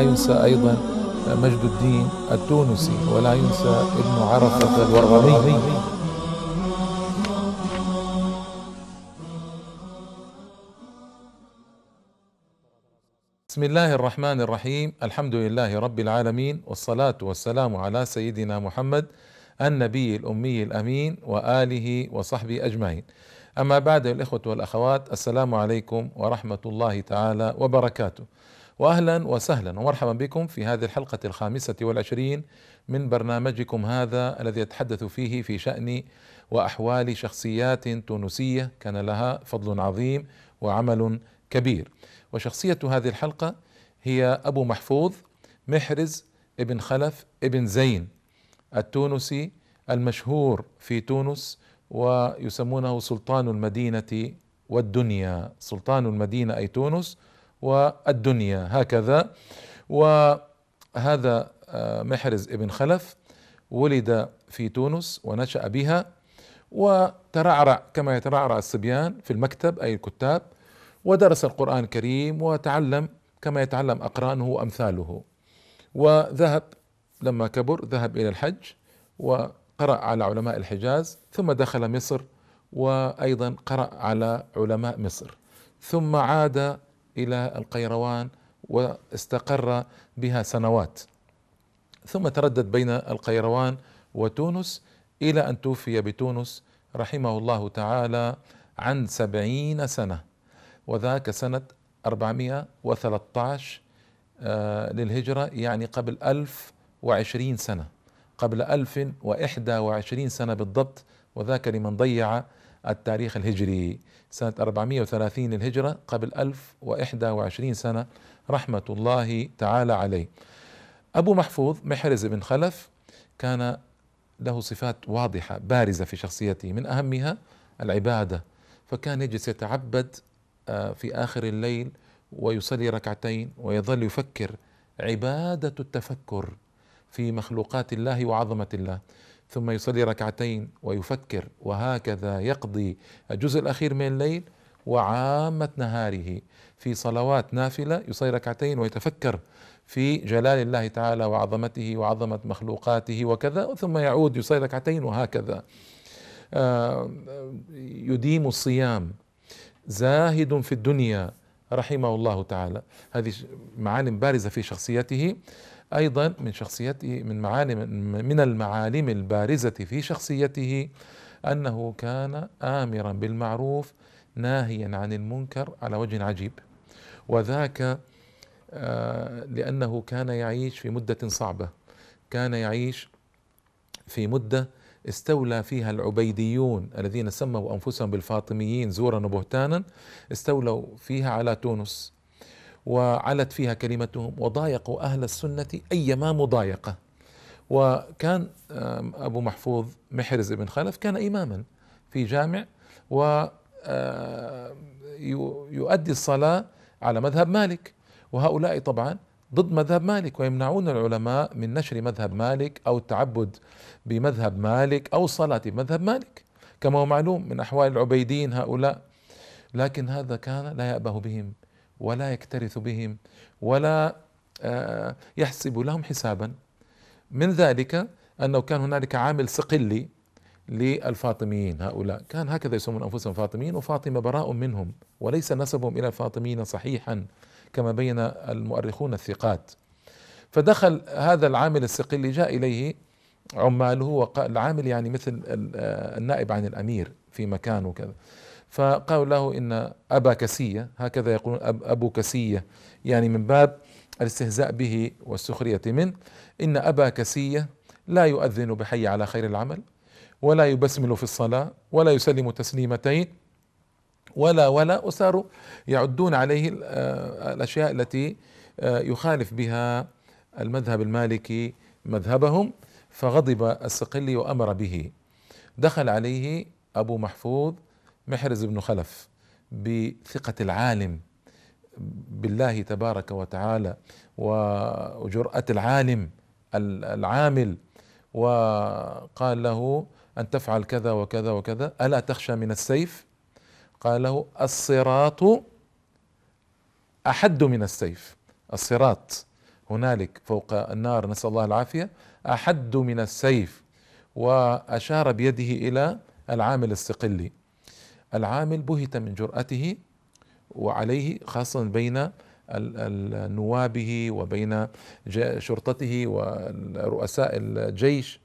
ينسى أيضا مجد الدين التونسي ولا ينسى ابن عرفة الورغمي بسم الله الرحمن الرحيم. الحمد لله رب العالمين والصلاة والسلام على سيدنا محمد النبي الأمي الأمين وآله وصحبه أجمعين. أما بعد الإخوة والأخوات السلام عليكم ورحمة الله تعالى وبركاته. وأهلا وسهلا. ومرحبا بكم في هذه الحلقة الخامسة والعشرين من برنامجكم هذا الذي يتحدث فيه في شأن وأحوال شخصيات تونسية. كان لها فضل عظيم وعمل كبير. وشخصية هذه الحلقة هي أبو محفوظ محرز ابن خلف ابن زين التونسي المشهور في تونس ويسمونه سلطان المدينة والدنيا. سلطان المدينة أي تونس والدنيا هكذا. وهذا آه، محرز ابن خلف ولد في تونس ونشأ بها وترعرع كما يترعرع الصبيان في المكتب أي الكتاب. ودرس القرآن الكريم وتعلم كما يتعلم أقرانه وأمثاله. وذهب لما كبر ذهب إلى الحج وقرأ على علماء الحجاز. ثم دخل مصر وأيضا قرأ على علماء مصر. ثم عاد إلى القيروان واستقر بها سنوات. ثم تردد بين القيروان وتونس إلى أن توفي بتونس رحمه الله تعالى عن سبعين سنة وذاك سنة 413 آه، للهجرة يعني قبل ألف وعشرين سنة قبل ألف وإحدى وعشرين سنة بالضبط وذاك لمن ضيع التاريخ الهجري. سنة 430 للهجرة قبل 1021 سنة رحمة الله تعالى عليه. أبو محفوظ محرز بن خلف كان له صفات واضحة بارزة في شخصيته. من أهمها العبادة. فكان يجلس يتعبد آه، في آخر الليل ويصلي ركعتين ويظل يفكر. عبادة التفكر في مخلوقات الله وعظمة الله. ثم يصلي ركعتين ويفكر وهكذا يقضي الجزء الأخير من الليل وعامة نهاره. في صلوات نافلة يصلي ركعتين ويتفكر في جلال الله تعالى وعظمته وعظمة مخلوقاته وكذا ثم يعود يصلي ركعتين وهكذا. آه، يديم الصيام. زاهد في الدنيا رحمه الله تعالى. هذه معالم بارزة في شخصيته. أيضا من شخصيته من معالم من المعالم البارزة في شخصيته أنه كان امرا بالمعروف ناهيا عن المنكر على وجه عجيب. وذاك آه، لأنه كان يعيش في مدة صعبة. كان يعيش في مدة استولى فيها العبيديون الذين سموا أنفسهم بالفاطميين زورا وبهتانا استولوا فيها على تونس. وعلت فيها كلمتهم وضايقوا أهل السنة أيما مضايقة. وكان أبو محفوظ محرز بن خلف كان إماما في جامع و يؤدي الصلاة على مذهب مالك. وهؤلاء طبعا ضد مذهب مالك ويمنعون العلماء من نشر مذهب مالك أو التعبد بمذهب مالك أو الصلاة بمذهب مالك. كما هو معلوم من أحوال العبيدين هؤلاء لكن هذا كان لا يأبه بهم ولا يكترث بهم ولا آه، يحسب لهم حسابا. من ذلك أنه كان هنالك عامل صقلي للفاطميين هؤلاء. كان هكذا يسمون أنفسهم فاطميين وفاطمة براء منهم وليس نسبهم إلى الفاطميين صحيحا كما بين المؤرخون الثقات. فدخل هذا العامل الصقلي جاء إليه عماله وقال العامل يعني مثل آه، النائب عن الأمير في مكان وكذا. فقالوا له إن أبا كسية هكذا يقولون أب أبو كسية يعني من باب الاستهزاء به والسخرية منه إن أبا كسية لا يؤذن بحي على خير العمل ولا يبسمل في الصلاة ولا يسلم تسليمتين ولا ولا وصاروا يعدون عليه آه، الأشياء التي آه، يخالف بها المذهب المالكي مذهبهم فغضب الصقلي وأمر به. دخل عليه أبو محفوظ محرز بن خلف بثقة العالم بالله تبارك وتعالى وجرأة العالم العامل وقال له أن تفعل كذا وكذا وكذا ألا تخشى من السيف؟ قال له الصراط أحد من السيف الصراط هنالك فوق النار نسأل الله العافية أحد من السيف وأشار بيده إلى العامل الصقلي العامل بهت من جرأته وعليه خاصة بين نوابه وبين شرطته ورؤساء الجيش.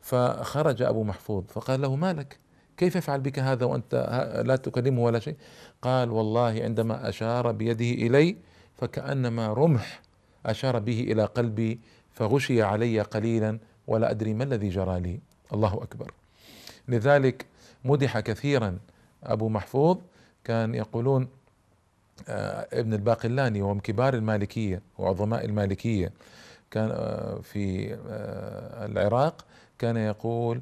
فخرج أبو محفوظ فقال له ما لك؟ كيف يفعل بك هذا وأنت لا تكلمه ولا شيء؟ قال والله عندما أشار بيده إلي فكأنما رمح أشار به إلى قلبي فغشي علي قليلا ولا أدري ما الذي جرى لي. الله أكبر. لذلك مدح كثيرا أبو محفوظ كان يقولون آه، ابن الباقلاني وهو من كبار المالكية وعظماء المالكية كان آه، في آه، العراق كان يقول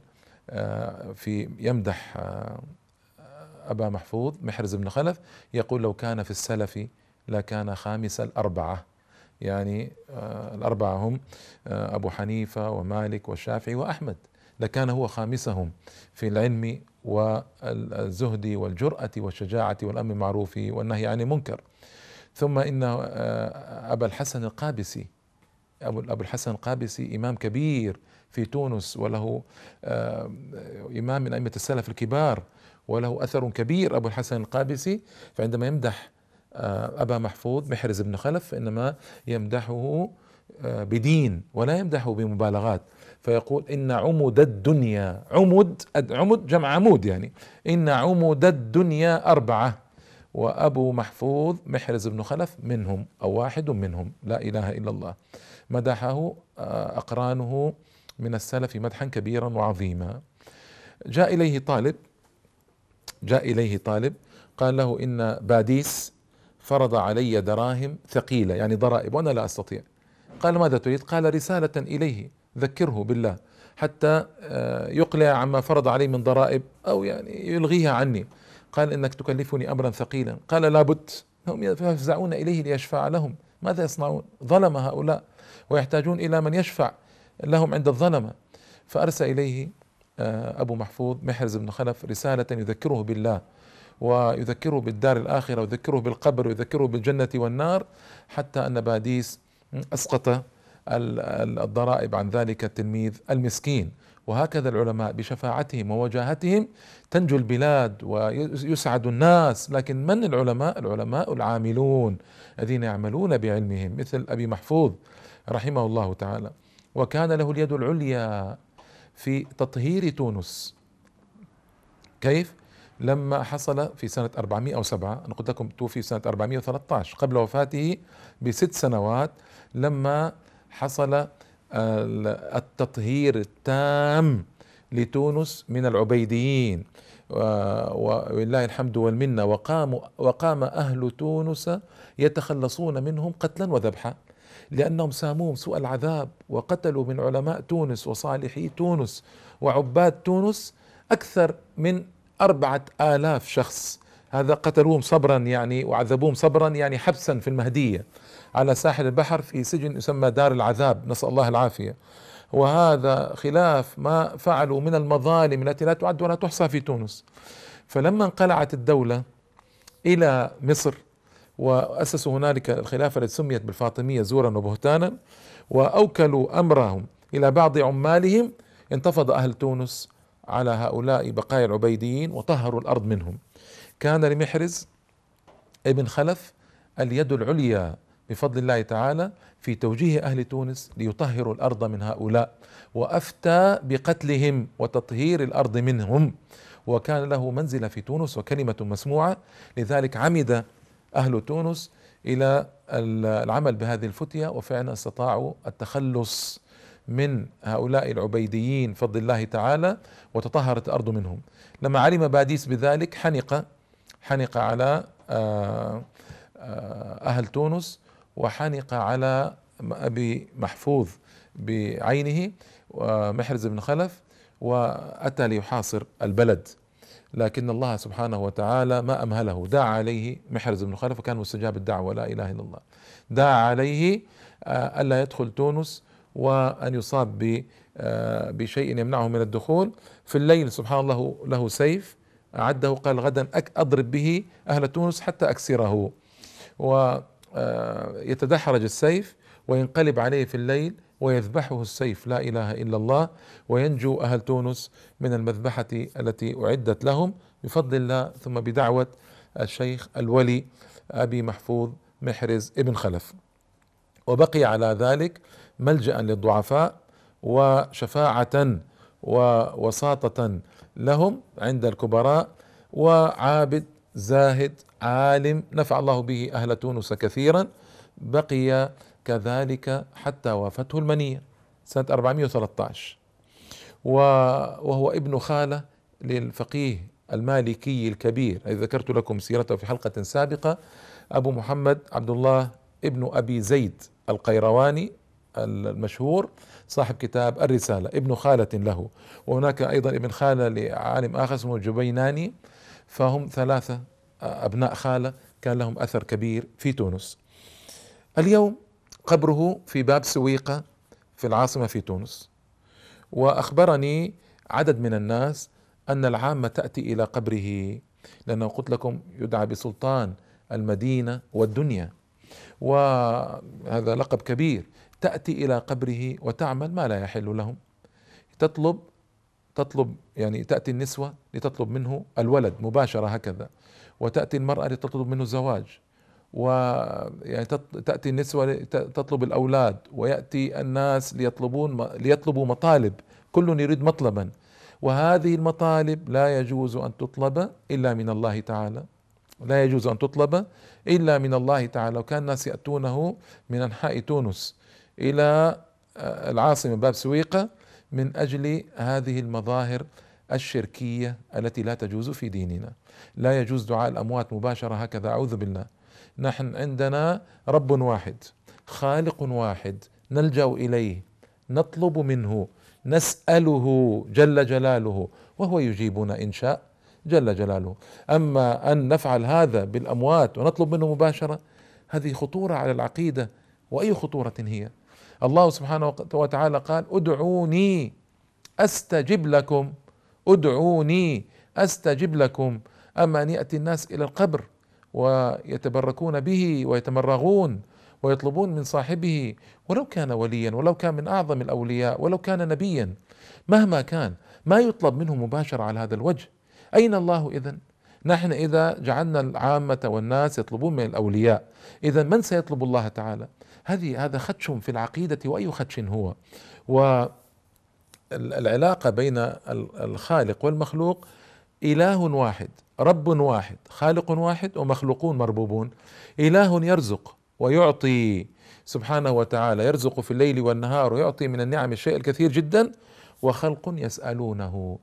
في يمدح أبا محفوظ محرز بن خلف يقول لو كان في السلف لكان خامس الأربعة. يعني الأربعة هم أبو حنيفة ومالك والشافعي وأحمد لكان هو خامسهم في العلم والزهد والجرأة والشجاعة والأمر المعروف والنهي عن المنكر. ثم إن آه، أبا الحسن القابسي أبو أبو الحسن القابسي إمام كبير في تونس وله آه، إمام من أئمة السلف الكبار وله أثر كبير. أبو الحسن القابسي فعندما يمدح آه، أبا محفوظ محرز بن خلف إنما يمدحه بدين ولا يمدحه بمبالغات. فيقول إن عمد الدنيا عمد عمد جمع عمود يعني إن عمد الدنيا أربعة وأبو محفوظ محرز بن خلف منهم أو واحد منهم لا إله إلا الله مدحه آه، أقرانه من السلف مدحا كبيرا وعظيما. جاء إليه طالب جاء إليه طالب قال له إن باديس فرض علي دراهم ثقيلة يعني ضرائب وأنا لا أستطيع. قال ماذا تريد؟ قال رسالة إليه. ذكره بالله حتى آه، يقلع عما فرض عليه من ضرائب أو يعني يلغيها عني. قال إنك تكلفني أمرا ثقيلا. قال لابد هم يفزعون إليه ليشفع لهم. ماذا يصنعون؟ ظلم هؤلاء. ويحتاجون إلى من يشفع لهم عند الظلمة فأرسل إليه آه، أبو محفوظ محرز بن خلف رسالة يذكره بالله ويذكره بالدار الآخرة ويذكره بالقبر ويذكره بالجنة والنار حتى أن باديس أسقط الضرائب عن ذلك التلميذ المسكين. وهكذا العلماء بشفاعتهم ووجاهتهم تنجو البلاد ويسعد الناس. لكن من العلماء؟ العلماء العاملون الذين يعملون بعلمهم مثل أبي محفوظ رحمه الله تعالى. وكان له اليد العليا في تطهير تونس. كيف؟ لما حصل في سنة 407 أنا قلت لكم توفي سنة 413 قبل وفاته بست سنوات لما حصل التطهير التام لتونس من العبيديين. ولله الحمد والمنة وقام وقام أهل تونس يتخلصون منهم قتلا وذبحا لأنهم ساموهم سوء العذاب وقتلوا من علماء تونس وصالحي تونس وعباد تونس أكثر من أربعة آلاف شخص. هذا قتلوهم صبرا يعني وعذبوهم صبرا يعني حبسا في المهدية على ساحل البحر في سجن يسمى دار العذاب نسأل الله العافية. وهذا خلاف ما فعلوا من المظالم التي لا تعد ولا تحصى في تونس. فلما انقلعت الدولة إلى مصر وأسسوا هنالك الخلافة التي سميت بالفاطمية زورا وبهتانا وأوكلوا أمرهم إلى بعض عمالهم انتفض أهل تونس على هؤلاء بقايا العبيديين وطهروا الأرض منهم. كان لمحرز ابن خلف اليد العليا بفضل الله تعالى في توجيه أهل تونس ليطهروا الأرض من هؤلاء وأفتى بقتلهم وتطهير الأرض منهم وكان له منزلة في تونس وكلمة مسموعة لذلك عمد أهل تونس إلى العمل بهذه الفتية وفعلا استطاعوا التخلص من هؤلاء العبيديين فضل الله تعالى وتطهرت الأرض منهم. لما علم باديس بذلك حنق حنق على آه، آه، أهل تونس وحنق على أبي محفوظ بعينه ومحرز بن خلف وأتى ليحاصر البلد. لكن الله سبحانه وتعالى ما أمهله. دعا عليه محرز بن خلف وكان مستجاب الدعوة لا إله إلا الله. دعا عليه آه، ألا يدخل تونس وأن يصاب بشيء يمنعه من الدخول. في الليل سبحان الله له سيف أعده قال غدا أضرب به أهل تونس حتى أكسره. و آه، السيف وينقلب عليه في الليل ويذبحه السيف. لا إله إلا الله. وينجو أهل تونس من المذبحة التي أعدت لهم. بفضل الله ثم بدعوة الشيخ الولي أبي محفوظ محرز ابن خلف. وبقي على ذلك ملجأ للضعفاء وشفاعة ووساطه لهم عند الكبراء وعابد زاهد عالم نفع الله به أهل تونس كثيرا بقي كذلك حتى وافته المنيه سنة 413 وهو ابن خالة للفقيه المالكي الكبير. الذي ذكرت لكم سيرته في حلقة سابقة أبو محمد عبد الله ابن أبي زيد القيرواني المشهور صاحب كتاب الرسالة ابن خالة له. وهناك أيضا ابن خالة لعالم آخر اسمه الجبيناني فهم ثلاثة أبناء خالة كان لهم أثر كبير في تونس. اليوم قبره في باب سويقة في العاصمة في تونس. وأخبرني عدد من الناس أن العامة تأتي إلى قبره لأنه قلت لكم يدعى بسلطان المدينة والدنيا. وهذا لقب كبير. تأتي إلى قبره وتعمل ما لا يحل لهم. تطلب تطلب يعني تأتي النسوة لتطلب منه الولد مباشرة هكذا وتأتي المرأة لتطلب منه الزواج ويعني تأتي النسوة تطلب الأولاد ويأتي الناس ليطلبون ليطلبوا مطالب كل يريد مطلبا. وهذه المطالب لا يجوز أن تطلب إلا من الله تعالى. لا يجوز أن تطلب إلا من الله تعالى. وكان الناس يأتونه من أنحاء تونس. إلى العاصمة باب سويقة من أجل هذه المظاهر الشركية التي لا تجوز في ديننا. لا يجوز دعاء الأموات مباشرة هكذا أعوذ بالله. نحن عندنا رب واحد خالق واحد نلجأ إليه نطلب منه نسأله جل جلاله وهو يجيبنا إن شاء جل جلاله. أما أن نفعل هذا بالأموات ونطلب منه مباشرة هذه خطورة على العقيدة وأي خطورة هي؟ الله سبحانه وتعالى قال أدعوني أستجب لكم أدعوني أستجب لكم. أما أن يأتي الناس إلى القبر ويتبركون به ويتمرغون ويطلبون من صاحبه ولو كان وليا ولو كان من أعظم الأولياء ولو كان نبيا مهما كان ما يطلب منه مباشرة على هذا الوجه. أين الله اذا نحن إذا جعلنا العامة والناس يطلبون من الأولياء. إذا من سيطلب الله تعالى؟ هذه هذا خدش في العقيدة وأي خدش هو. والعلاقة بين الخالق والمخلوق إله واحد رب واحد خالق واحد ومخلوقون مربوبون. إله يرزق ويعطي سبحانه وتعالى يرزق في الليل والنهار ويعطي من النعم الشيء الكثير جدا وخلق يسألونه.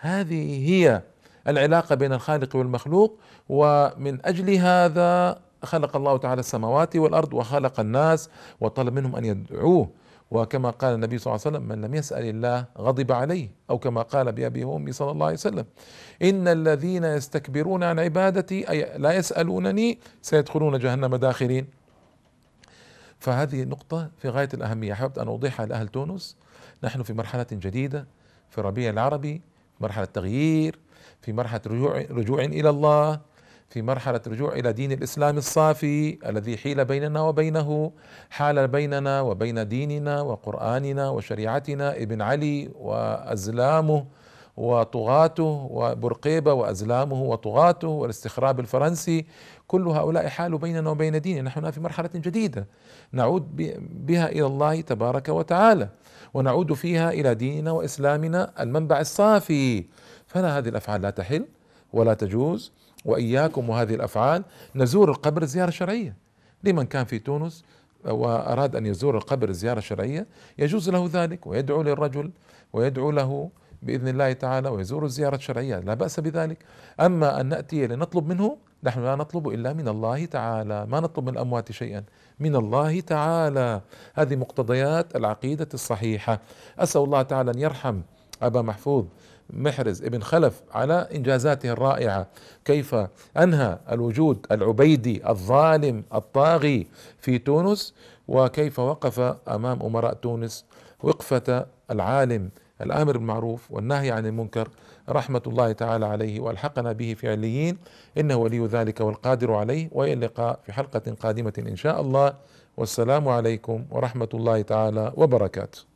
هذه هي العلاقة بين الخالق والمخلوق ومن أجل هذا خلق الله تعالى السماوات والأرض وخلق الناس وطلب منهم أن يدعوه. وكما قال النبي صلى الله عليه وسلم من لم يسأل الله غضب عليه. أو كما قال بأبي وأمي صلى الله عليه وسلم إن الذين يستكبرون عن عبادتي أي لا يسألونني سيدخلون جهنم داخرين. فهذه نقطة في غاية الأهمية. أحببت أن أوضحها لأهل تونس. نحن في مرحلة جديدة في الربيع العربي مرحلة تغيير في مرحلة رجوع, رجوع إلى الله في مرحلة رجوع إلى دين الإسلام الصافي الذي حيل بيننا وبينه حال بيننا وبين ديننا وقرآننا وشريعتنا ابن علي وأزلامه وطغاته وبرقيبة وأزلامه وطغاته والاستخراب الفرنسي كل هؤلاء حالوا بيننا وبين ديننا. نحن في مرحلة جديدة. نعود بها إلى الله تبارك وتعالى ونعود فيها إلى ديننا وإسلامنا المنبع الصافي. فلا هذه الأفعال لا تحل ولا تجوز وإياكم وهذه الأفعال نزور القبر زيارة شرعية. لمن كان في تونس وأراد أن يزور القبر زيارة شرعية يجوز له ذلك ويدعو للرجل ويدعو له بإذن الله تعالى ويزور الزيارة الشرعية لا بأس بذلك. أما أن نأتي لنطلب منه نحن لا نطلب إلا من الله تعالى ما نطلب من الأموات شيئا من الله تعالى. هذه مقتضيات العقيدة الصحيحة. أسأل الله تعالى أن يرحم أبا محفوظ محرز ابن خلف على إنجازاته الرائعة. كيف أنهى الوجود العبيدي الظالم الطاغي في تونس؟ وكيف وقف أمام أمراء تونس وقفة العالم؟ الأمر بالمعروف والنهي عن المنكر رحمة الله تعالى عليه وألحقنا به في عليين. إنه ولي ذلك والقادر عليه. وإلى اللقاء في حلقة قادمة إن شاء الله. والسلام عليكم ورحمة الله تعالى وبركاته.